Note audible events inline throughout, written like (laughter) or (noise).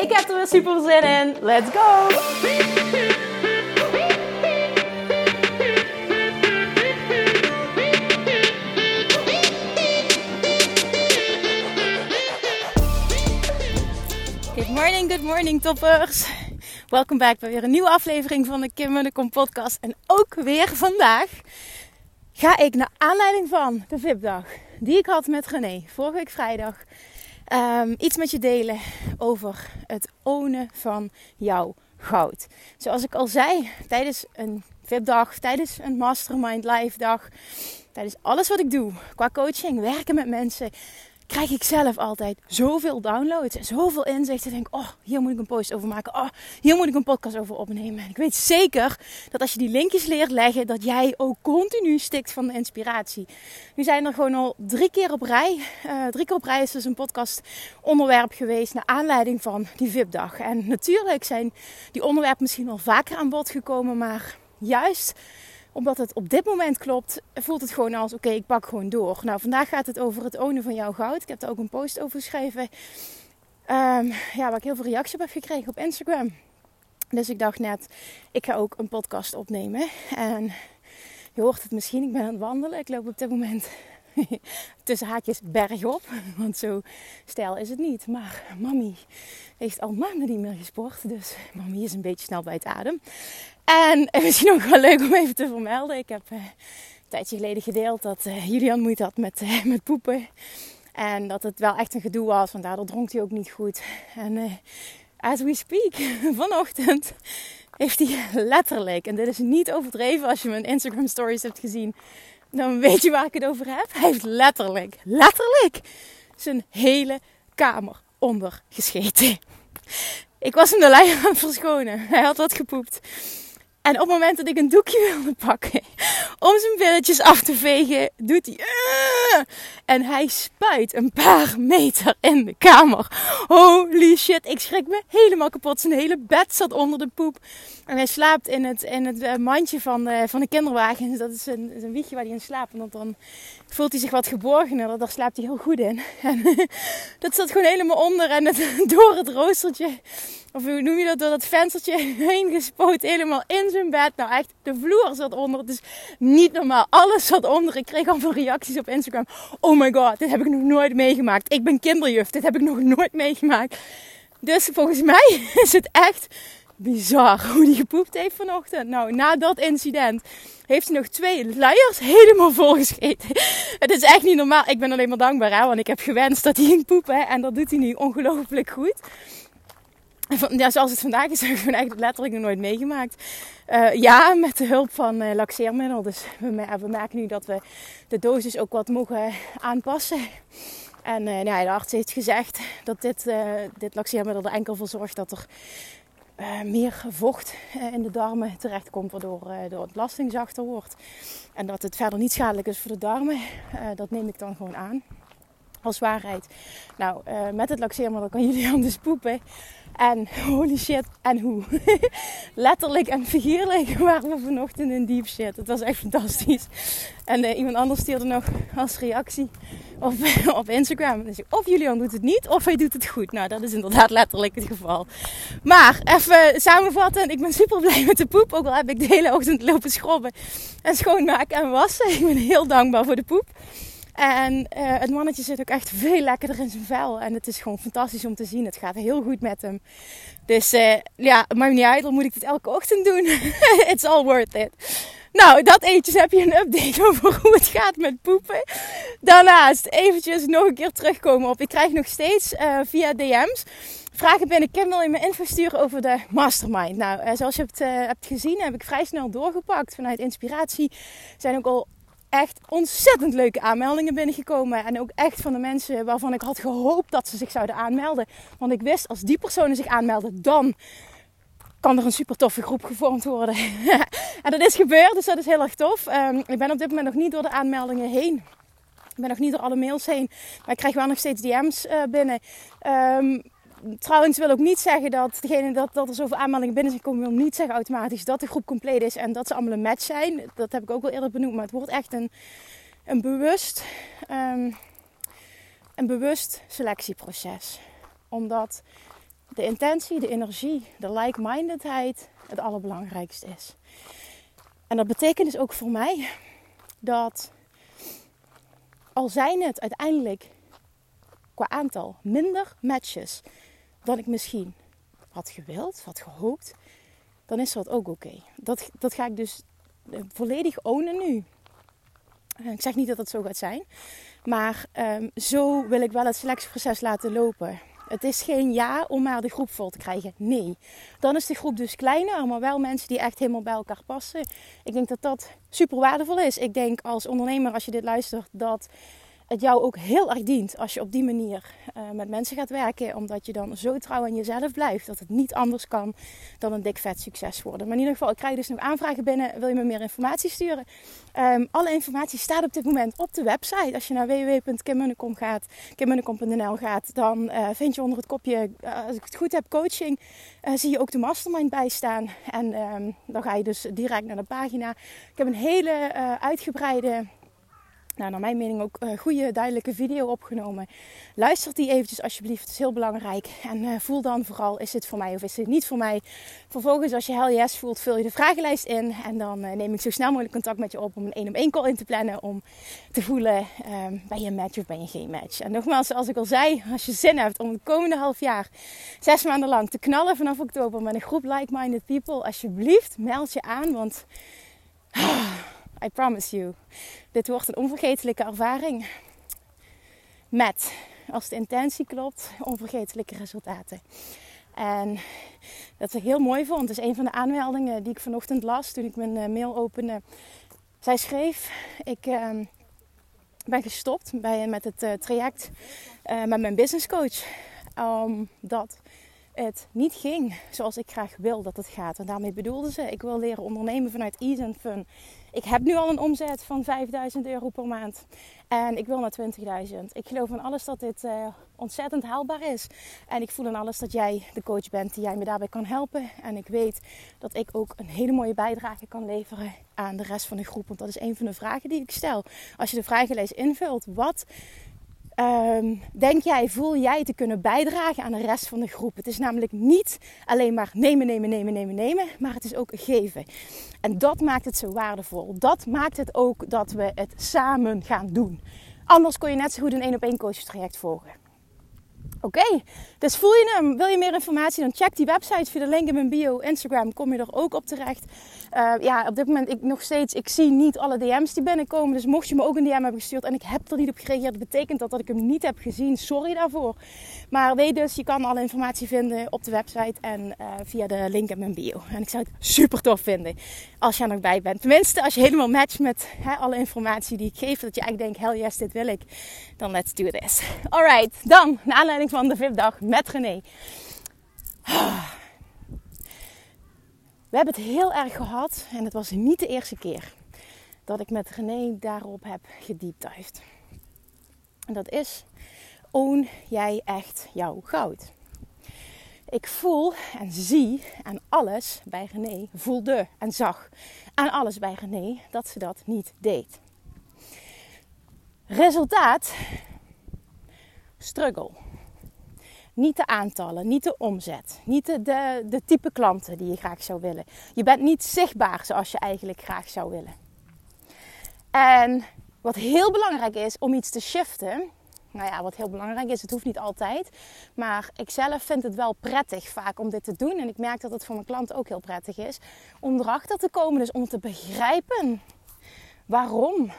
Ik heb er weer super zin in. Let's go! Good morning, good morning toppers. Welkom bij weer een nieuwe aflevering van de Kim en de Kom podcast. En ook weer vandaag ga ik naar aanleiding van de VIP-dag die ik had met René vorige week vrijdag um, iets met je delen over het ownen van jouw goud. Zoals ik al zei, tijdens een VIP-dag, tijdens een Mastermind Live dag, tijdens alles wat ik doe qua coaching, werken met mensen, krijg ik zelf altijd zoveel downloads en zoveel inzichten. Denk, oh, hier moet ik een post over maken. Oh, hier moet ik een podcast over opnemen. En ik weet zeker dat als je die linkjes leert leggen, dat jij ook continu stikt van de inspiratie. Nu zijn er gewoon al drie keer op rij. Uh, drie keer op rij is dus een podcast onderwerp geweest naar aanleiding van die VIP-dag. En natuurlijk zijn die onderwerpen misschien al vaker aan bod gekomen, maar juist omdat het op dit moment klopt, voelt het gewoon als: oké, ik pak gewoon door. Nou, vandaag gaat het over het ownen van jouw goud. Ik heb er ook een post over geschreven. Um, ja, waar ik heel veel reacties op heb gekregen op Instagram. Dus ik dacht net, ik ga ook een podcast opnemen. En je hoort het misschien, ik ben aan het wandelen. Ik loop op dit moment (laughs) tussen haakjes bergop. (laughs) Want zo stijl is het niet. Maar mami heeft al maanden niet meer gesport. Dus mami is een beetje snel bij het adem. En (laughs) misschien ook wel leuk om even te vermelden. Ik heb uh, een tijdje geleden gedeeld dat uh, Julian moeite had met, uh, met poepen. En dat het wel echt een gedoe was, want daardoor dronk hij ook niet goed. En as we speak, vanochtend heeft hij letterlijk, en dit is niet overdreven als je mijn Instagram stories hebt gezien, dan weet je waar ik het over heb. Hij heeft letterlijk, letterlijk zijn hele kamer ondergescheten. Ik was hem de lijn aan verschonen. Hij had wat gepoept. En op het moment dat ik een doekje wilde pakken om zijn billetjes af te vegen, doet hij. En hij spuit een paar meter in de kamer. Holy shit, ik schrik me helemaal kapot. Zijn hele bed zat onder de poep. En hij slaapt in het, in het eh, mandje van de, van de kinderwagen. Dat is een, een wiegje waar hij in slaapt. Want dan voelt hij zich wat geborgener. Daar slaapt hij heel goed in. (laughs) En dat zat gewoon helemaal onder. En het, (laughs) door het roostertje of hoe noem je dat, door dat venstertje (laughs) heen gespoot, helemaal in zijn bed. Nou echt, de vloer zat onder. Het is niet normaal. Alles zat onder. Ik kreeg allemaal reacties op Instagram. Oh my god, dit heb ik nog nooit meegemaakt. Ik ben kinderjuf, dit heb ik nog nooit meegemaakt. Dus volgens mij (laughs) is het echt bizar hoe die gepoept heeft vanochtend. Nou, na dat incident heeft hij nog twee luiers helemaal volgescheten. (laughs) Het is echt niet normaal. Ik ben alleen maar dankbaar, hè, want ik heb gewenst dat hij ging poepen. En dat doet hij nu ongelooflijk goed ja, zoals het vandaag is, (laughs) heb ik eigenlijk letterlijk nog nooit meegemaakt. Uh, ja, met de hulp van uh, laxeermiddel. Dus we, we, merken nu dat we de dosis ook wat mogen aanpassen. En uh, nou, de arts heeft gezegd dat dit, dit laxeermiddel er enkel voor zorgt dat er meer vocht in de darmen terechtkomt, waardoor de ontlasting zachter wordt. En dat het verder niet schadelijk is voor de darmen. dat neem ik dan gewoon aan als waarheid. Nou, met het laxeermiddel kan jullie (laughs) anders poepen. En holy shit, en hoe. (laughs) Letterlijk en figuurlijk (laughs) waren we vanochtend in deep shit. Het was echt fantastisch. En uh, iemand anders stuurde nog als reactie op, op Instagram. Dus of Julian doet het niet, of hij doet het goed. Nou, dat is inderdaad letterlijk het geval. Maar even samenvatten. Ik ben super blij met de poep. Ook al heb ik de hele ochtend lopen schrobben en schoonmaken en wassen. Ik ben heel dankbaar voor de poep. En uh, het mannetje zit ook echt veel lekkerder in zijn vel. En het is gewoon fantastisch om te zien. Het gaat heel goed met hem. Dus uh, ja, het maakt niet uit. Dan moet ik dit elke ochtend doen. (laughs) It's all worth it. Nou, dat eetjes heb je een update (laughs) over hoe het gaat met poepen. Daarnaast eventjes nog een keer terugkomen op. Ik krijg nog steeds uh, via DM's vragen binnen. Wil je me info sturen over de mastermind. Nou, zoals je hebt, hebt gezien heb ik vrij snel doorgepakt. Vanuit inspiratie zijn ook al echt ontzettend leuke aanmeldingen binnengekomen. En ook echt van de mensen waarvan ik had gehoopt dat ze zich zouden aanmelden. Want ik wist, als die personen zich aanmelden, dan kan er een super toffe groep gevormd worden. (laughs) en dat is gebeurd, dus dat is heel erg tof. Um, ik ben op dit moment nog niet door de aanmeldingen heen. Ik ben nog niet door alle mails heen. Maar ik krijg wel nog steeds DM's eh, binnen. Um, trouwens wil ook niet zeggen dat, degene dat, dat er zoveel aanmeldingen binnen zijn komen, wil niet zeggen automatisch dat de groep compleet is en dat ze allemaal een match zijn. Dat heb ik ook wel eerder benoemd, maar het wordt echt een, een bewust, um, een bewust selectieproces. Omdat de intentie, de energie, de like-mindedheid het allerbelangrijkste is. En dat betekent dus ook voor mij dat al zijn het uiteindelijk qua aantal minder matches dan ik misschien had gewild, had gehoopt, dan is dat ook oké. Dat, dat ga ik dus eh, volledig ownen nu. Eh, ik zeg niet dat dat zo gaat zijn, maar um, zo wil ik wel het selectieproces laten lopen. Het is geen ja om maar de groep vol te krijgen. Nee. Dan is de groep dus kleiner, maar wel mensen die echt helemaal bij elkaar passen. Ik denk dat dat super waardevol is. Ik denk als ondernemer, als je dit luistert, dat het jou ook heel erg dient als je op die manier uh, met mensen gaat werken. Omdat je dan zo trouw aan jezelf blijft dat het niet anders kan dan een dik vet succes worden. Maar in ieder geval, ik krijg dus nog aanvragen binnen. Wil je me meer informatie sturen? Um, alle informatie staat op dit moment op de website. Als je naar www.kimmunnekom gaat, kimmunnekom.nl gaat, dan uh, vind je onder het kopje, uh, als ik het goed heb, coaching, zie je ook de mastermind bij staan. En um, dan ga je dus direct naar de pagina. Ik heb een hele uitgebreide nou, naar mijn mening ook een goede, duidelijke video opgenomen. Luister die eventjes alsjeblieft, het is heel belangrijk. En uh, voel dan vooral, is dit voor mij of is dit niet voor mij? Vervolgens, als je hell yes voelt, vul je de vragenlijst in. En dan uh, neem ik zo snel mogelijk contact met je op om een één op één call in te plannen. Om te voelen, um, ben je een match of ben je geen match? En nogmaals, zoals ik al zei, als je zin hebt om het komende half jaar, zes maanden lang, te knallen vanaf oktober met een groep like-minded people. Alsjeblieft, meld je aan, want... I promise you. Dit wordt een onvergetelijke ervaring. Met, als de intentie klopt, onvergetelijke resultaten. En dat ik heel mooi vond. Is een van de aanmeldingen die ik vanochtend las toen ik mijn eh, mail opende. Zij schreef: Ik uh, ben gestopt bij, met het uh, traject uh, met mijn business coach. Omdat het niet ging zoals ik graag wil dat het gaat. En daarmee bedoelde ze: Ik wil leren ondernemen vanuit ease en fun. Ik heb nu al een omzet van 5000 euro per maand. En ik wil naar 20.000. Ik geloof in alles dat dit uh, ontzettend haalbaar is. En ik voel in alles dat jij de coach bent die jij me daarbij kan helpen. En ik weet dat ik ook een hele mooie bijdrage kan leveren aan de rest van de groep. Want dat is een van de vragen die ik stel. Als je de vragenlijst invult, wat Ehm, denk jij, voel jij te kunnen bijdragen aan de rest van de groep? Het is namelijk niet alleen maar nemen, nemen, nemen, nemen, nemen, maar het is ook geven. En dat maakt het zo waardevol. Dat maakt het ook dat we het samen gaan doen. Anders kon je net zo goed een één op één coach traject volgen. Oké, dus voel je hem? Wil je meer informatie? Dan check die website via de link in mijn bio. Instagram kom je er ook op terecht. Uh, ja, op dit moment ik nog steeds, ik zie niet alle DM's die binnenkomen. Dus mocht je me ook een DM hebben gestuurd en ik heb er niet op gereageerd, betekent dat dat ik hem niet heb gezien. Sorry daarvoor. Maar weet dus, je kan alle informatie vinden op de website en uh, via de link in mijn bio. En ik zou het super tof vinden als je er nog bij bent. Tenminste, als je helemaal matcht met hè, alle informatie die ik geef. Dat je eigenlijk denkt, hell yes, dit wil ik. Dan let's do this. Alright, dan, naar aanleiding van de VIP-dag met René. We hebben het heel erg gehad en het was niet de eerste keer dat ik met René daarop heb gedieptuigd. En dat is, own jij echt jouw goud? Ik voel en zie aan alles bij René, voelde en zag aan alles bij René dat ze dat niet deed. Resultaat: struggle. Niet de aantallen, niet de omzet, niet de, de, de type klanten die je graag zou willen. Je bent niet zichtbaar zoals je eigenlijk graag zou willen. En wat heel belangrijk is om iets te shiften, nou ja, wat heel belangrijk is, het hoeft niet altijd. Maar ik zelf vind het wel prettig vaak om dit te doen. En ik merk dat het voor mijn klanten ook heel prettig is. Om erachter te komen, dus om te begrijpen waarom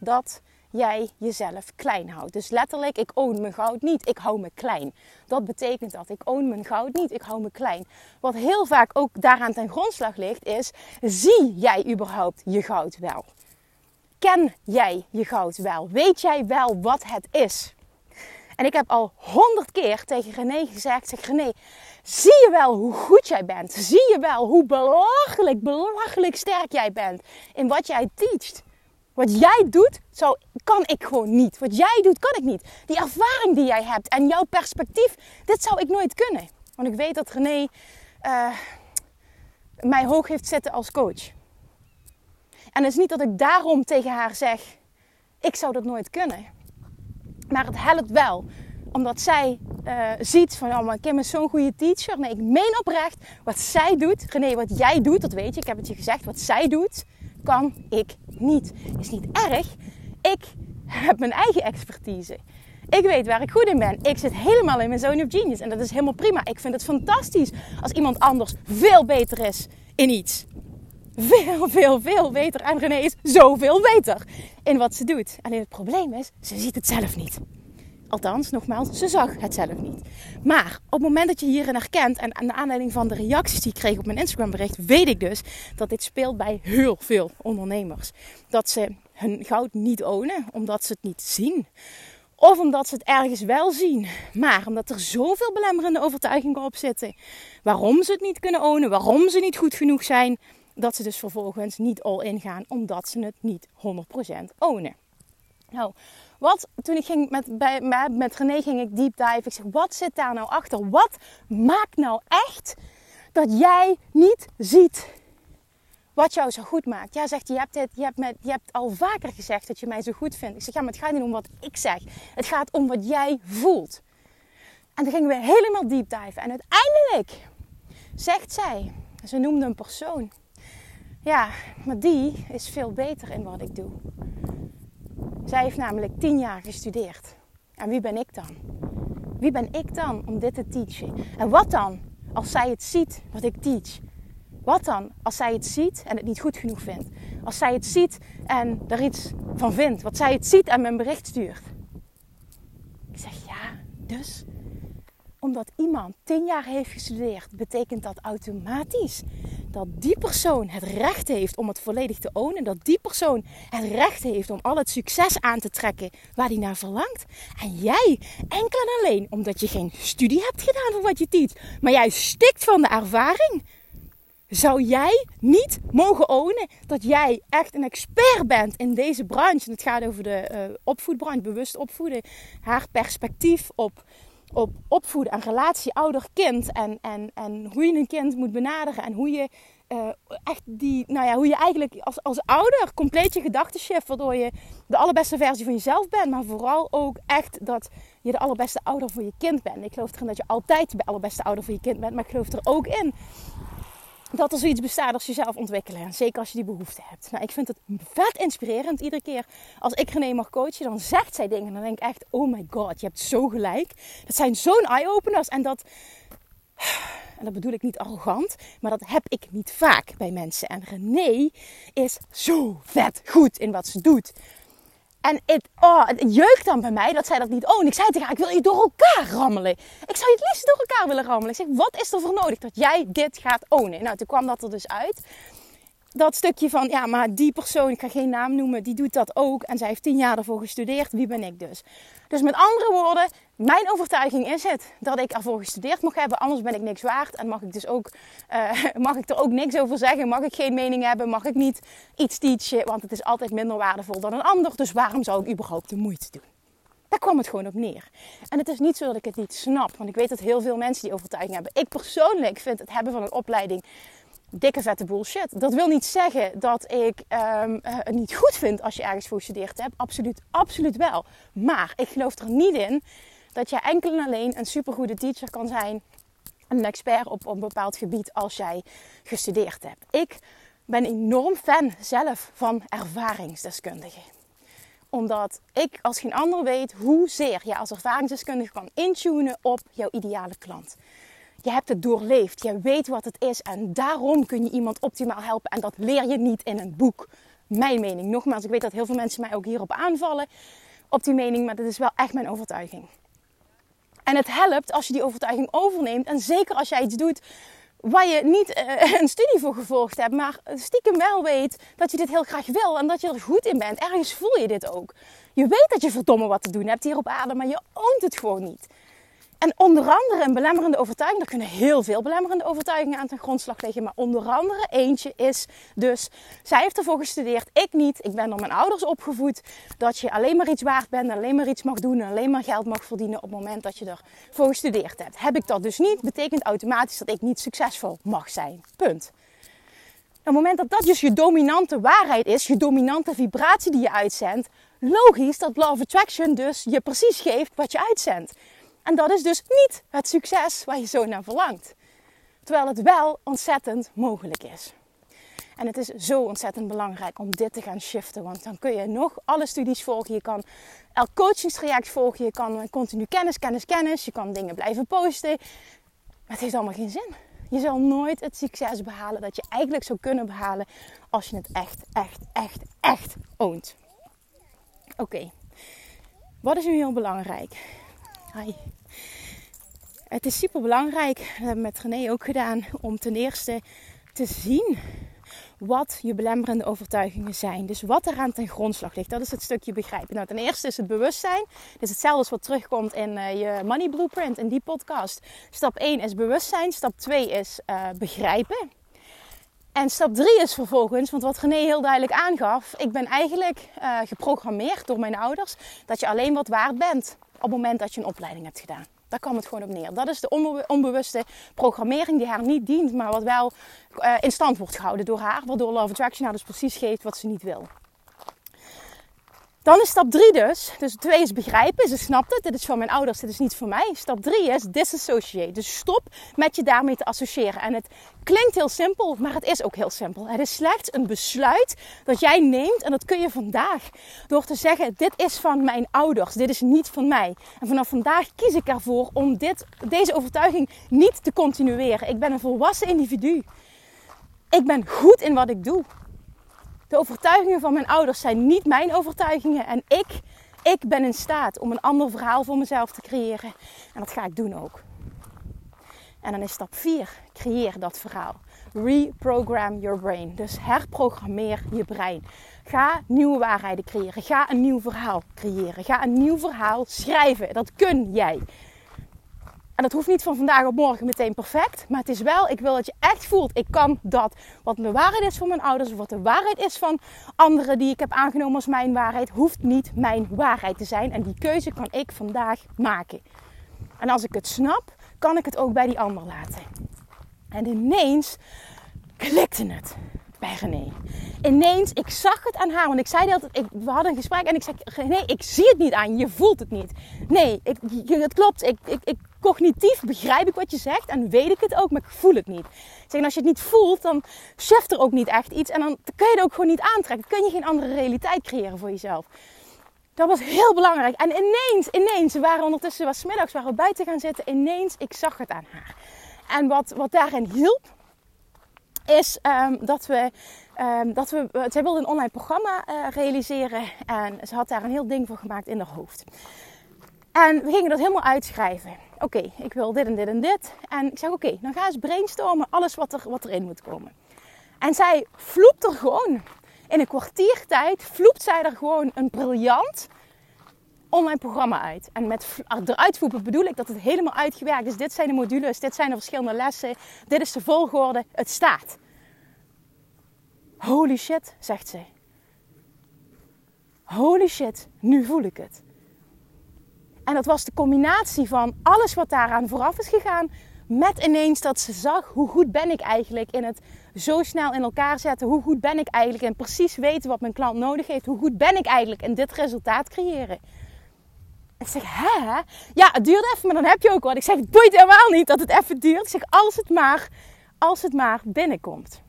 dat jij jezelf klein houdt. Dus letterlijk, ik own mijn goud niet, ik hou me klein. Dat betekent dat. Ik own mijn goud niet, ik hou me klein. Wat heel vaak ook daaraan ten grondslag ligt, is: zie jij überhaupt je goud wel? ken jij je goud wel? Weet jij wel wat het is? En ik heb al honderd keer tegen René gezegd: zeg René, zie je wel hoe goed jij bent? Zie je wel hoe belachelijk, belachelijk sterk jij bent in wat jij teacht? Wat jij doet, zo kan ik gewoon niet. Wat jij doet, kan ik niet. Die ervaring die jij hebt en jouw perspectief, dit zou ik nooit kunnen. Want ik weet dat René uh, mij hoog heeft zitten als coach. En het is niet dat ik daarom tegen haar zeg: ik zou dat nooit kunnen. Maar het helpt wel, omdat zij uh, ziet van, oh, maar Kim is zo'n goede teacher. Nee, ik meen oprecht wat zij doet. René, wat jij doet, dat weet je. Ik heb het je gezegd. Wat zij doet, kan ik niet. Is niet erg. Ik heb mijn eigen expertise. Ik weet waar ik goed in ben. Ik zit helemaal in mijn zone of genius. En dat is helemaal prima. Ik vind het fantastisch als iemand anders veel beter is in iets. Veel, veel, veel beter. En René is zoveel beter in wat ze doet. Alleen het probleem is, ze ziet het zelf niet. Althans, nogmaals, ze zag het zelf niet. Maar op het moment dat je hierin herkent, en aan de aanleiding van de reacties die ik kreeg op mijn Instagram bericht, weet ik dus dat dit speelt bij heel veel ondernemers. Dat ze hun goud niet ownen, omdat ze het niet zien. Of omdat ze het ergens wel zien, maar omdat er zoveel belemmerende overtuigingen op zitten. Waarom ze het niet kunnen ownen, waarom ze niet goed genoeg zijn, dat ze dus vervolgens niet all in gaan, omdat ze het niet 100% ownen. Nou, wat, toen ik ging met, bij, met René ging ik deep dive. Ik zeg, wat zit daar nou achter? Wat maakt nou echt dat jij niet ziet wat jou zo goed maakt? Ja, zegt hij, je hebt, je, hebt met, je hebt al vaker gezegd dat je mij zo goed vindt. Ik zeg, ja, maar het gaat niet om wat ik zeg. Het gaat om wat jij voelt. En toen gingen we helemaal deep dive. En uiteindelijk zegt zij, ze noemde een persoon. Ja, maar die is veel beter in wat ik doe. Zij heeft namelijk tien jaar gestudeerd. En wie ben ik dan? Wie ben ik dan om dit te teachen? En wat dan als zij het ziet wat ik teach? Wat dan als zij het ziet en het niet goed genoeg vindt? Als zij het ziet en er iets van vindt. Wat zij het ziet en mijn bericht stuurt. Ik zeg ja, dus omdat iemand tien jaar heeft gestudeerd, betekent dat automatisch dat die persoon het recht heeft om het volledig te ownen. Dat die persoon het recht heeft om al het succes aan te trekken waar hij naar verlangt. En jij, enkel en alleen omdat je geen studie hebt gedaan voor wat je teach, maar jij stikt van de ervaring. Zou jij niet mogen ownen dat jij echt een expert bent in deze branche? En het gaat over de uh, opvoedbranche, bewust opvoeden. Haar perspectief op op opvoeden en relatie ouder-kind. En, en, en hoe je een kind moet benaderen. En hoe je uh, echt die, nou ja, hoe je eigenlijk als, als ouder compleet je gedachten shift. Waardoor je de allerbeste versie van jezelf bent. Maar vooral ook echt dat je de allerbeste ouder voor je kind bent. Ik geloof erin dat je altijd de allerbeste ouder voor je kind bent. Maar ik geloof er ook in dat er zoiets bestaat als jezelf ontwikkelen. En zeker als je die behoefte hebt. Nou, ik vind het vet inspirerend. Iedere keer als ik René mag coachen, dan zegt zij dingen. En dan denk ik echt, oh my god, je hebt zo gelijk. Dat zijn zo'n eye-openers. En dat, en dat bedoel ik niet arrogant, maar dat heb ik niet vaak bij mensen. En René is zo vet goed in wat ze doet. En het, oh, het jeukt dan bij mij dat zij dat niet oh. Ik zei tegen haar, ik wil je door elkaar rammelen. Ik zou je het liefst door elkaar willen rammelen. Ik zeg, wat is er voor nodig dat jij dit gaat ownen? Nou, toen kwam dat er dus uit dat stukje van, ja, maar die persoon, ik ga geen naam noemen, die doet dat ook. En zij heeft tien jaar ervoor gestudeerd. Wie ben ik dus? Dus met andere woorden, mijn overtuiging is het dat ik ervoor gestudeerd mag hebben. Anders ben ik niks waard. En mag ik dus ook, uh, (laughs) mag ik er ook niks over zeggen. Mag ik geen mening hebben. Mag ik niet iets teachen. Want het is altijd minder waardevol dan een ander. Dus waarom zou ik überhaupt de moeite doen? Daar kwam het gewoon op neer. En het is niet zo dat ik het niet snap. Want ik weet dat heel veel mensen die overtuiging hebben. Ik persoonlijk vind het hebben van een opleiding dikke vette bullshit. Dat wil niet zeggen dat ik um, het niet goed vind als je ergens voor gestudeerd hebt. Absoluut, absoluut wel. Maar ik geloof er niet in dat je enkel en alleen een supergoede teacher kan zijn. Een expert op, op een bepaald gebied als jij gestudeerd hebt. Ik ben enorm fan zelf van ervaringsdeskundigen omdat ik als geen ander weet hoezeer je als ervaringsdeskundige kan intunen op jouw ideale klant. Je hebt het doorleefd. Je weet wat het is. En daarom kun je iemand optimaal helpen. En dat leer je niet in een boek. Mijn mening. Nogmaals, ik weet dat heel veel mensen mij ook hierop aanvallen. Op die mening. Maar dat is wel echt mijn overtuiging. En het helpt als je die overtuiging overneemt. En zeker als jij iets doet waar je niet uh, (laughs) een studie voor gevolgd hebt, maar stiekem wel weet dat je dit heel graag wil en dat je er goed in bent. Ergens voel je dit ook. Je weet dat je verdomme wat te doen hebt hier op aarde, maar je oont het gewoon niet. En onder andere een belemmerende overtuiging, er kunnen heel veel belemmerende overtuigingen aan ten grondslag liggen, maar onder andere eentje is dus, zij heeft ervoor gestudeerd, ik niet, ik ben door mijn ouders opgevoed, dat je alleen maar iets waard bent, alleen maar iets mag doen en alleen maar geld mag verdienen op het moment dat je ervoor gestudeerd hebt. Heb ik dat dus niet, betekent automatisch dat ik niet succesvol mag zijn. Punt. Op het moment dat dat dus je dominante waarheid is, je dominante vibratie die je uitzendt, logisch dat Law of Attraction dus je precies geeft wat je uitzendt. En dat is dus niet het succes waar je zo naar verlangt. Terwijl het wel ontzettend mogelijk is. En het is zo ontzettend belangrijk om dit te gaan shiften. Want dan kun je nog alle studies volgen. Je kan elk coachingstraject volgen. Je kan continu kennis, kennis, kennis. Je kan dingen blijven posten. Maar het heeft allemaal geen zin. Je zal nooit het succes behalen dat je eigenlijk zou kunnen behalen als je het echt, echt, echt, echt oont. Oké, wat is nu heel belangrijk? Hi. Het is super belangrijk, dat hebben we met René ook gedaan, om ten eerste te zien wat je belemmerende overtuigingen zijn. Dus wat eraan ten grondslag ligt. Dat is het stukje begrijpen. Nou, ten eerste is het bewustzijn. Dit is hetzelfde als wat terugkomt in uh, je Money Blueprint, in die podcast. Stap 1 is bewustzijn. Stap 2 is uh, begrijpen. En stap 3 is vervolgens, want wat René heel duidelijk aangaf, ik ben eigenlijk uh, geprogrammeerd door mijn ouders dat je alleen wat waard bent op het moment dat je een opleiding hebt gedaan. Daar kwam het gewoon op neer. Dat is de onbewuste programmering die haar niet dient, maar wat wel uh, in stand wordt gehouden door haar. Waardoor Love Attraction haar dus precies geeft wat ze niet wil. Dan is stap 3 dus. Dus 2 is begrijpen. Ze snapt het. Dit is van mijn ouders. Dit is niet voor mij. Stap 3 is disassociate. Dus stop met je daarmee te associëren. En het klinkt heel simpel, maar het is ook heel simpel. Het is slechts een besluit dat jij neemt. En dat kun je vandaag. Door te zeggen: Dit is van mijn ouders. Dit is niet van mij. En vanaf vandaag kies ik ervoor om dit, deze overtuiging niet te continueren. Ik ben een volwassen individu. Ik ben goed in wat ik doe. De overtuigingen van mijn ouders zijn niet mijn overtuigingen. En ik, ik ben in staat om een ander verhaal voor mezelf te creëren. En dat ga ik doen ook. En dan is stap 4. Creëer dat verhaal. Reprogram your brain. Dus herprogrammeer je brein. Ga nieuwe waarheden creëren. Ga een nieuw verhaal creëren. Ga een nieuw verhaal schrijven. Dat kun jij. En dat hoeft niet van vandaag op morgen meteen perfect. Maar het is wel, ik wil dat je echt voelt, ik kan dat. Wat de waarheid is van mijn ouders, of wat de waarheid is van anderen die ik heb aangenomen als mijn waarheid, hoeft niet mijn waarheid te zijn. En die keuze kan ik vandaag maken. En als ik het snap, kan ik het ook bij die ander laten. En ineens klikte het bij René. Ineens, ik zag het aan haar. Want ik zei altijd, ik, we hadden een gesprek en ik zei, nee, ik zie het niet aan je, voelt het niet. Nee, ik, het klopt, ik, ik, cognitief begrijp ik wat je zegt en weet ik het ook, maar ik voel het niet. Zeg, als je het niet voelt, dan shift er ook niet echt iets. En dan kun je het ook gewoon niet aantrekken. Kun je geen andere realiteit creëren voor jezelf. Dat was heel belangrijk. En ineens, ineens, we waren ondertussen, was middags, waren we buiten gaan zitten. Ineens, ik zag het aan haar. En wat, wat daarin hielp, is um, dat we. Um, dat we zij wilde een online programma uh, realiseren. En ze had daar een heel ding voor gemaakt in haar hoofd. En we gingen dat helemaal uitschrijven. Oké, ik wil dit en dit en dit. En ik zeg: Oké, dan ga eens brainstormen. Alles wat, er, wat erin moet komen. En zij vloept er gewoon. In een kwartiertijd vloept zij er gewoon een briljant online programma uit. En met eruit voeren bedoel ik dat het helemaal uitgewerkt is. Dit zijn de modules, dit zijn de verschillende lessen, dit is de volgorde, het staat. Holy shit, zegt ze. Holy shit, nu voel ik het. En dat was de combinatie van alles wat daaraan vooraf is gegaan, met ineens dat ze zag hoe goed ben ik eigenlijk in het zo snel in elkaar zetten. Hoe goed ben ik eigenlijk in precies weten wat mijn klant nodig heeft. Hoe goed ben ik eigenlijk in dit resultaat creëren. Ik zeg, hè? Ja, het duurt even, maar dan heb je ook wat. Ik zeg, het boeit helemaal niet dat het even duurt. Ik zeg, als het maar, als het maar binnenkomt.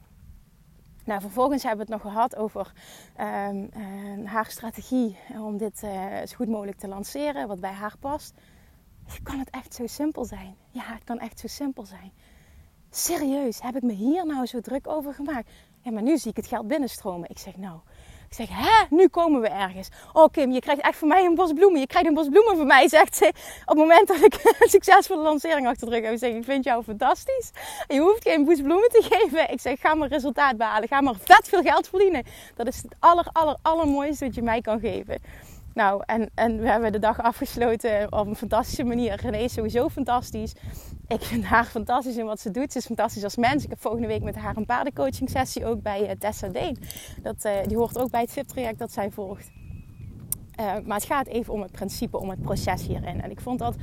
Nou, vervolgens hebben we het nog gehad over um, uh, haar strategie om dit uh, zo goed mogelijk te lanceren, wat bij haar past. Kan het echt zo simpel zijn? Ja, het kan echt zo simpel zijn. Serieus, heb ik me hier nou zo druk over gemaakt? Ja, maar nu zie ik het geld binnenstromen. Ik zeg, nou, Ik zeg, hè, nu komen we ergens. Oh Kim, je krijgt echt van mij een bos bloemen. Je krijgt een bos bloemen van mij, (laughs) zegt ze. Op het moment dat ik een succesvolle lancering achter de rug heb. Zeg, ik vind jou fantastisch. je hoeft geen bos bloemen te (laughs) geven. Ik zeg, ga maar resultaat behalen. Ga maar vet veel geld verdienen. Dat is het aller, aller, allermooiste wat je mij kan geven. Nou, en, en we hebben de dag afgesloten op een fantastische manier. René is sowieso fantastisch. Ik vind haar fantastisch in wat ze doet. Ze is fantastisch als mens. Ik heb volgende week met haar een paardencoaching sessie ook bij uh, Tessa Deen. Dat, uh, die hoort ook bij het VIP-traject dat zij volgt. Uh, maar het gaat even om het principe, om het proces hierin. En ik vond dat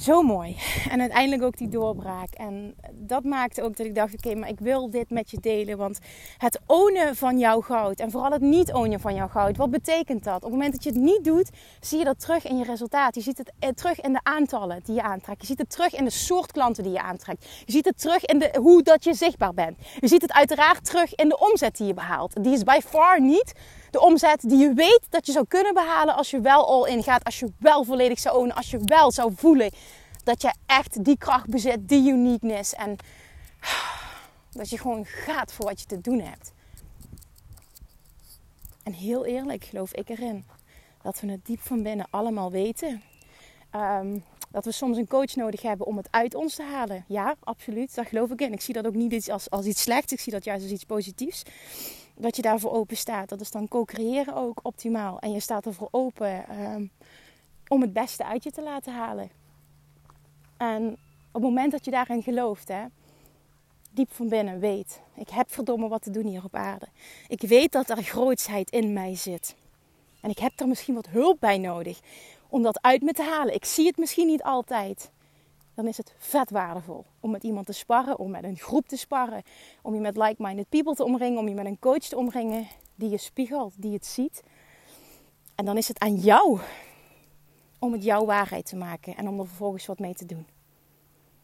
zo mooi. (laughs) En uiteindelijk ook die doorbraak. En dat maakte ook dat ik dacht: oké, maar ik wil dit met je delen. Want het ownen van jouw goud en vooral het niet ownen van jouw goud, wat betekent dat? Op het moment dat je het niet doet, zie je dat terug in je resultaat. Je ziet het eh, terug in de aantallen die je aantrekt. Je ziet het terug in de soort klanten die je aantrekt. Je ziet het terug in de, hoe dat je zichtbaar bent. Je ziet het uiteraard terug in de omzet die je behaalt. Die is by far niet de omzet die je weet dat je zou kunnen behalen als je wel all in gaat, als je wel volledig zou ownen, als je wel zou voelen dat je echt die kracht bezit, die uniqueness en dat je gewoon gaat voor wat je te doen hebt. En heel eerlijk geloof ik erin dat we het diep van binnen allemaal weten. Um, dat we soms een coach nodig hebben om het uit ons te halen. Ja, absoluut. Daar geloof ik in. Ik zie dat ook niet als, als iets slechts. Ik zie dat juist als iets positiefs dat je daarvoor open staat. Dat is dan co-creëren ook optimaal. En je staat ervoor open ehm, om het beste uit je te laten halen. En op het moment dat je daarin gelooft, hè, diep van binnen weet, ik heb verdomme wat te doen hier op aarde. Ik weet dat er grootsheid in mij zit. En ik heb er misschien wat hulp bij nodig om dat uit me te halen. Ik zie het misschien niet altijd dan is het vet waardevol om met iemand te sparren, om met een groep te sparren, om je met like-minded people te omringen, om je met een coach te omringen die je spiegelt, die het ziet. En dan is het aan jou om het jouw waarheid te maken en om er vervolgens wat mee te doen.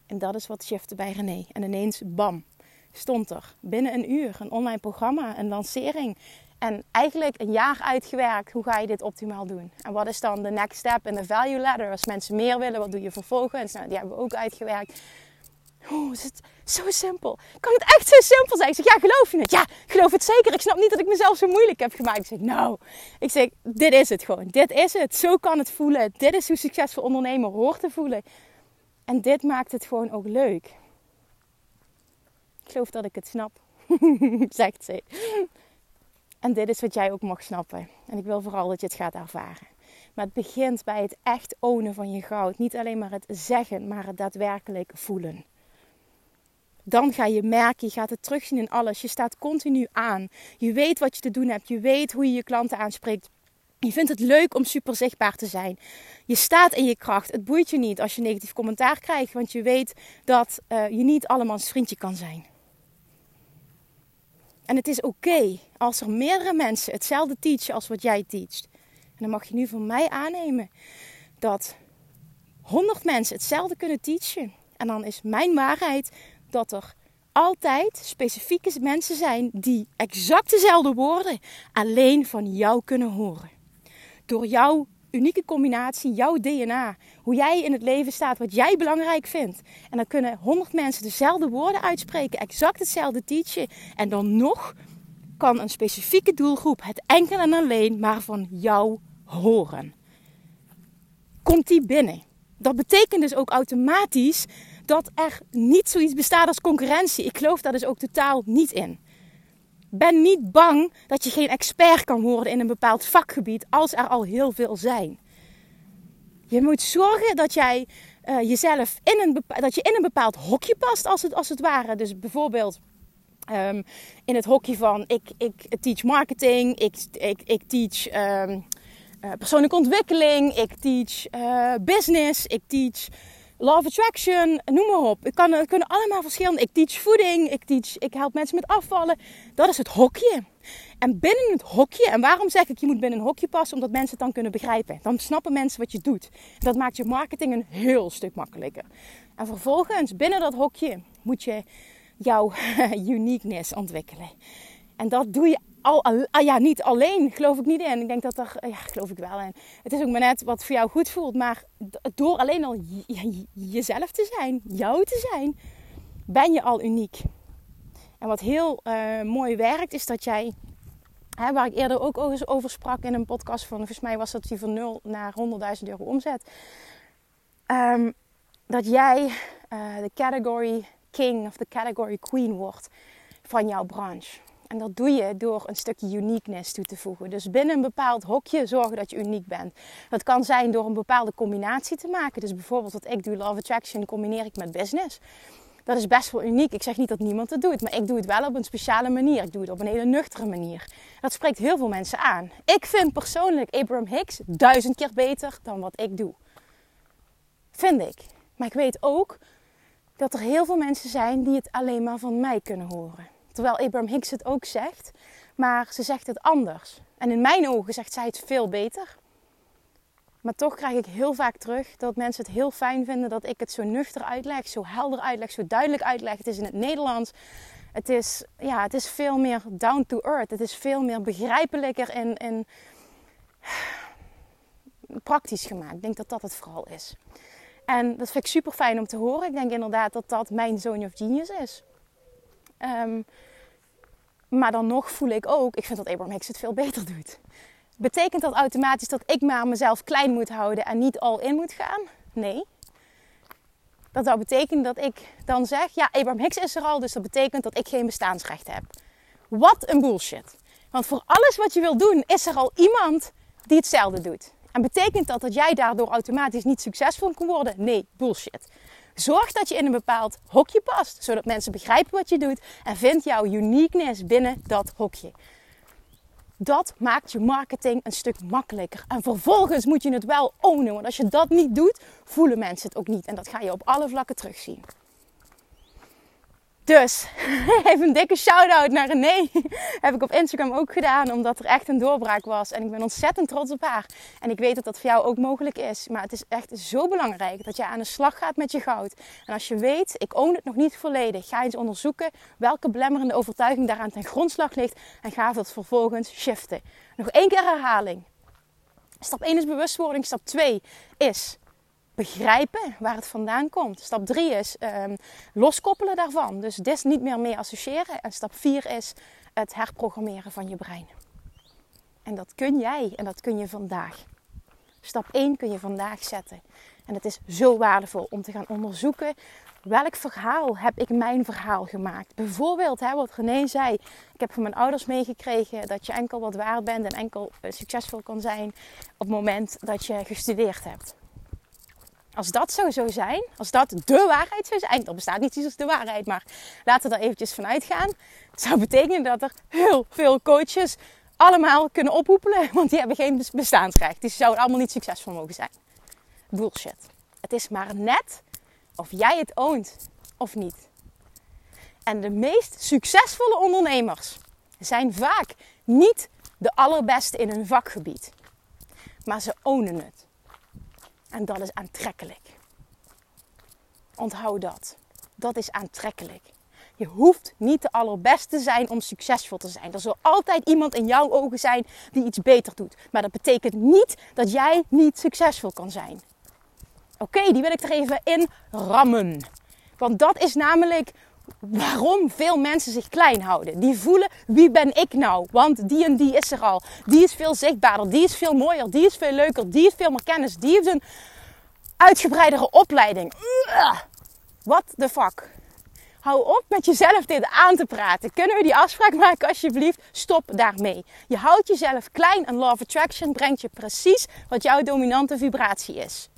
En dat is wat shifte bij René. En ineens, bam, stond er binnen een uur een online programma, een lancering. En eigenlijk een jaar uitgewerkt, hoe ga je dit optimaal doen? En wat is dan de next step in de value ladder? Als mensen meer willen, wat doe je vervolgens? Nou, die hebben we ook uitgewerkt. Oeh, is het zo simpel? Kan het echt zo simpel zijn? Ik zeg, ja, geloof je het? Ja, geloof het zeker. Ik snap niet dat ik mezelf zo moeilijk heb gemaakt. Ik zeg, nou, ik zeg, dit is het gewoon. Dit is het. Zo kan het voelen. Dit is hoe succesvol ondernemer hoort te voelen. En dit maakt het gewoon ook leuk. Ik geloof dat ik het snap, (laughs) zegt ze. En dit is wat jij ook mag snappen. En ik wil vooral dat je het gaat ervaren. Maar het begint bij het echt ownen van je goud. Niet alleen maar het zeggen, maar het daadwerkelijk voelen. Dan ga je merken, je gaat het terugzien in alles. Je staat continu aan. Je weet wat je te doen hebt. Je weet hoe je je klanten aanspreekt. Je vindt het leuk om super zichtbaar te zijn. Je staat in je kracht. Het boeit je niet als je negatief commentaar krijgt, want je weet dat uh, je niet allemaal vriendje kan zijn. En het is oké als er meerdere mensen hetzelfde teachen als wat jij teacht. En dan mag je nu van mij aannemen dat 100 mensen hetzelfde kunnen teachen. En dan is mijn waarheid dat er altijd specifieke mensen zijn die exact dezelfde woorden alleen van jou kunnen horen. Door jouw unieke combinatie, jouw DNA. Hoe jij in het leven staat, wat jij belangrijk vindt. En dan kunnen honderd mensen dezelfde woorden uitspreken, exact hetzelfde teachen. En dan nog kan een specifieke doelgroep het enkel en alleen maar van jou horen. Komt die binnen? Dat betekent dus ook automatisch dat er niet zoiets bestaat als concurrentie. Ik geloof daar dus ook totaal niet in. Ben niet bang dat je geen expert kan worden in een bepaald vakgebied als er al heel veel zijn. Je moet zorgen dat jij uh, jezelf in een, dat je in een bepaald hokje past, als het, als het ware. Dus bijvoorbeeld um, in het hokje van ik, ik teach marketing, ik, ik, ik teach um, uh, persoonlijke ontwikkeling, ik teach uh, business, ik teach Law of Attraction, noem maar op. Ik kan, het kunnen allemaal verschillende. Ik teach voeding, ik, teach, ik help mensen met afvallen. Dat is het hokje. En binnen het hokje, en waarom zeg ik je moet binnen een hokje passen? Omdat mensen het dan kunnen begrijpen. Dan snappen mensen wat je doet. Dat maakt je marketing een heel stuk makkelijker. En vervolgens, binnen dat hokje, moet je jouw (laughs) uniqueness ontwikkeren. En dat doe je al, ah ja, niet alleen, geloof ik niet in. Ik denk dat er, ja, geloof ik wel in. Het is ook maar net wat voor jou goed voelt. Maar door alleen al jezelf te zijn, jou te zijn, ben je al uniek. En wat heel uh, mooi werkt, is dat jij Hè, waar ik eerder ook over sprak in een podcast van, volgens mij was dat die van 0 naar 100.000 euro omzet. Um, dat jij uh, de category king of de category queen wordt van jouw branche. En dat doe je door een stukje uniqueness toe te voegen. Dus binnen een bepaald hokje zorgen dat je uniek bent. Dat kan zijn door een bepaalde combinatie te maken. Dus bijvoorbeeld wat ik doe, Love Attraction, combineer ik met business. Dat is best wel uniek. Ik zeg niet dat niemand het doet, maar ik doe het wel op een speciale manier. Ik doe het op een hele nuchtere manier. Dat spreekt heel veel mensen aan. Ik vind persoonlijk Abraham Hicks duizend keer beter dan wat ik doe. Vind ik. Maar ik weet ook dat er heel veel mensen zijn die het alleen maar van mij kunnen horen. Terwijl Abraham Hicks het ook zegt, maar ze zegt het anders. En in mijn ogen zegt zij het veel beter. Maar toch krijg ik heel vaak terug dat mensen het heel fijn vinden dat ik het zo nuchter uitleg, zo helder uitleg, zo duidelijk uitleg. Het is in het Nederlands. Het is, ja, het is veel meer down to earth. Het is veel meer begrijpelijker en, en praktisch gemaakt. Ik denk dat dat het vooral is. En dat vind ik super fijn om te horen. Ik denk inderdaad dat dat mijn zone of genius is. Um, maar dan nog voel ik ook, ik vind dat Abraham Hicks het veel beter doet. Betekent dat automatisch dat ik maar mezelf klein moet houden en niet al in moet gaan? Nee. Dat zou betekenen dat ik dan zeg, ja, Abraham Hicks is er al, dus dat betekent dat ik geen bestaansrecht heb. Wat een bullshit. Want voor alles wat je wil doen, is er al iemand die hetzelfde doet. En betekent dat dat jij daardoor automatisch niet succesvol kan worden? Nee, bullshit. Zorg dat je in een bepaald hokje past, zodat mensen begrijpen wat je doet en vind jouw uniqueness binnen dat hokje. Dat maakt je marketing een stuk makkelijker. En vervolgens moet je het wel ownen, want als je dat niet doet, voelen mensen het ook niet. En dat ga je op alle vlakken terugzien. Dus (laughs) even een dikke shout-out naar René. (laughs) Heb ik op Instagram ook gedaan, omdat er echt een doorbraak was. En ik ben ontzettend trots op haar. En ik weet dat dat voor jou ook mogelijk is. Maar het is echt zo belangrijk dat je aan de slag gaat met je goud. En als je weet, ik own het nog niet volledig, ga eens onderzoeken welke belemmerende overtuiging daaraan ten grondslag ligt. En ga dat vervolgens shiften. Nog één keer herhaling. Stap 1 is bewustwording. Stap 2 is begrijpen waar het vandaan komt. Stap 3 is um, loskoppelen daarvan. Dus dit niet meer mee associëren. En stap 4 is het herprogrammeren van je brein. En dat kun jij en dat kun je vandaag. Stap 1 kun je vandaag zetten. En het is zo waardevol om te gaan onderzoeken welk verhaal heb ik mijn verhaal gemaakt. Bijvoorbeeld, hè, wat René zei, ik heb van mijn ouders meegekregen dat je enkel wat waard bent en enkel eh, succesvol kan zijn op het moment dat je gestudeerd hebt. Als dat zo zou zijn, als dat de waarheid zou zijn, dan bestaat niet iets als de waarheid, maar laten we er eventjes vanuit gaan. Het zou betekenen dat er heel veel coaches allemaal kunnen ophoepelen, (laughs) want die hebben geen bestaansrecht. Die zouden allemaal niet succesvol mogen zijn. Bullshit. Het is maar net of jij het oont of niet. En de meest succesvolle ondernemers zijn vaak niet de allerbeste in hun vakgebied, maar ze ownen het. En dat is aantrekkelijk. Onthoud dat. Dat is aantrekkelijk. Je hoeft niet de allerbeste te zijn om succesvol te zijn. Er zal altijd iemand in jouw ogen zijn die iets beter doet. Maar dat betekent niet dat jij niet succesvol kan zijn. Oké, die wil ik er even in rammen. Want dat is namelijk waarom veel mensen zich klein houden. Die voelen, wie ben ik nou? Want die en die is er al. Die is veel zichtbaarder, die is veel mooier, die is veel leuker, die heeft veel meer kennis, die heeft een uitgebreidere opleiding. What the fuck? Hou op met jezelf dit aan te praten. Kunnen we die afspraak maken alsjeblieft? Stop daarmee. Je houdt jezelf klein en Law of Attraction brengt je precies wat jouw dominante vibratie is.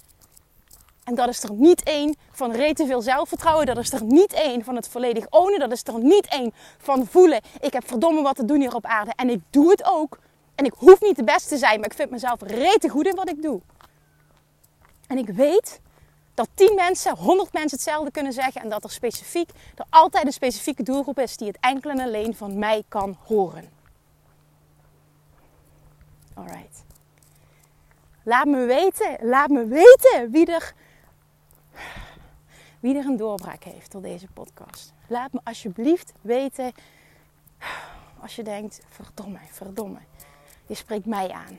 En dat is er niet één van rete veel zelfvertrouwen. Dat is er niet één van het volledig ownen. Dat is er niet één van voelen. Ik heb verdomme wat te doen hier op aarde. En ik doe het ook. En ik hoef niet de beste te zijn. Maar ik vind mezelf rete goed in wat ik doe. En ik weet dat 10 mensen, 100 mensen hetzelfde kunnen zeggen. En dat er specifiek, er altijd een specifieke doelgroep is die het enkel en alleen van mij kan horen. Alright. Laat me weten, laat me weten wie er wie er een doorbraak heeft door deze podcast. Laat me alsjeblieft weten als je denkt, verdomme, verdomme. Je spreekt mij aan.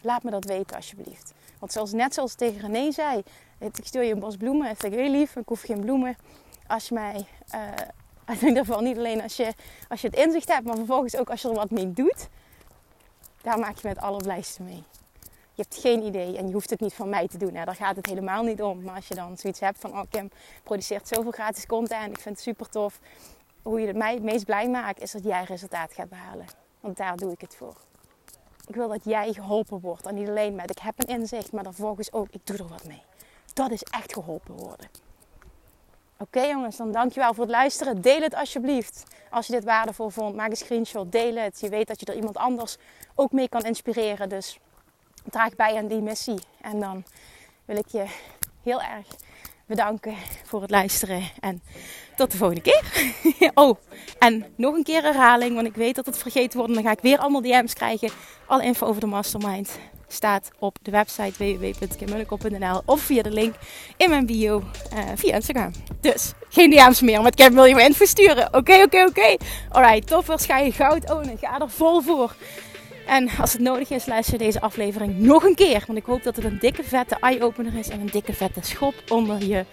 Laat me dat weten alsjeblieft. Want zoals, net zoals tegen René zei, ik stuur je een bos bloemen. Dat vind ik heel lief. Ik hoef geen bloemen. Als je mij, uh, (laughs) in ieder niet alleen als je, als je het inzicht hebt, maar vervolgens ook als je er wat mee doet. daar maak je me het allerblijste mee. Je hebt geen idee en je hoeft het niet van mij te doen. Hè. Daar gaat het helemaal niet om. Maar als je dan zoiets hebt van, oh Kim produceert zoveel gratis content. Ik vind het super tof. Hoe je het mij het meest blij maakt, is dat jij resultaat gaat behalen. Want daar doe ik het voor. Ik wil dat jij geholpen wordt. En niet alleen met ik heb een inzicht, maar vervolgens ook ik doe er wat mee. Dat is echt geholpen worden. Oké jongens, dan dankjewel voor het luisteren. Deel het alsjeblieft. Als je dit waardevol vond, maak een screenshot, deel het. Je weet dat je er iemand anders ook mee kan inspireren. Dus draag bij aan die missie. En dan wil ik je heel erg bedanken voor het luisteren. En tot de volgende keer. (laughs) oh, en nog een keer herhaling, want ik weet dat het vergeten wordt. Dan ga ik weer allemaal DM's krijgen. Alle info over de mastermind staat op de website www.kimmunnekom.nl of via de link in mijn bio uh, via Instagram. Dus geen DM's meer, met Kim wil je me info sturen. Oké, oké, oké. Alright, toppers, ga je goud ownen. Ga er vol voor. En als het nodig is, luister deze aflevering nog een keer. Want ik hoop dat het een dikke vette eye-opener is en een dikke vette schop onder je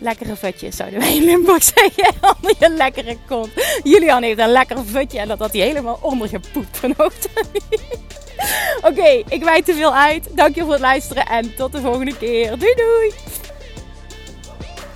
lekkere vetjes, zouden wij in Limburg zeggen. (laughs) Onder je lekkere kont. Julian heeft een lekker vutje en dat had hij helemaal ondergepoept vanochtend. (laughs) Oké, ik wijd te veel uit. Dank je voor het luisteren en tot de volgende keer. Doei doei!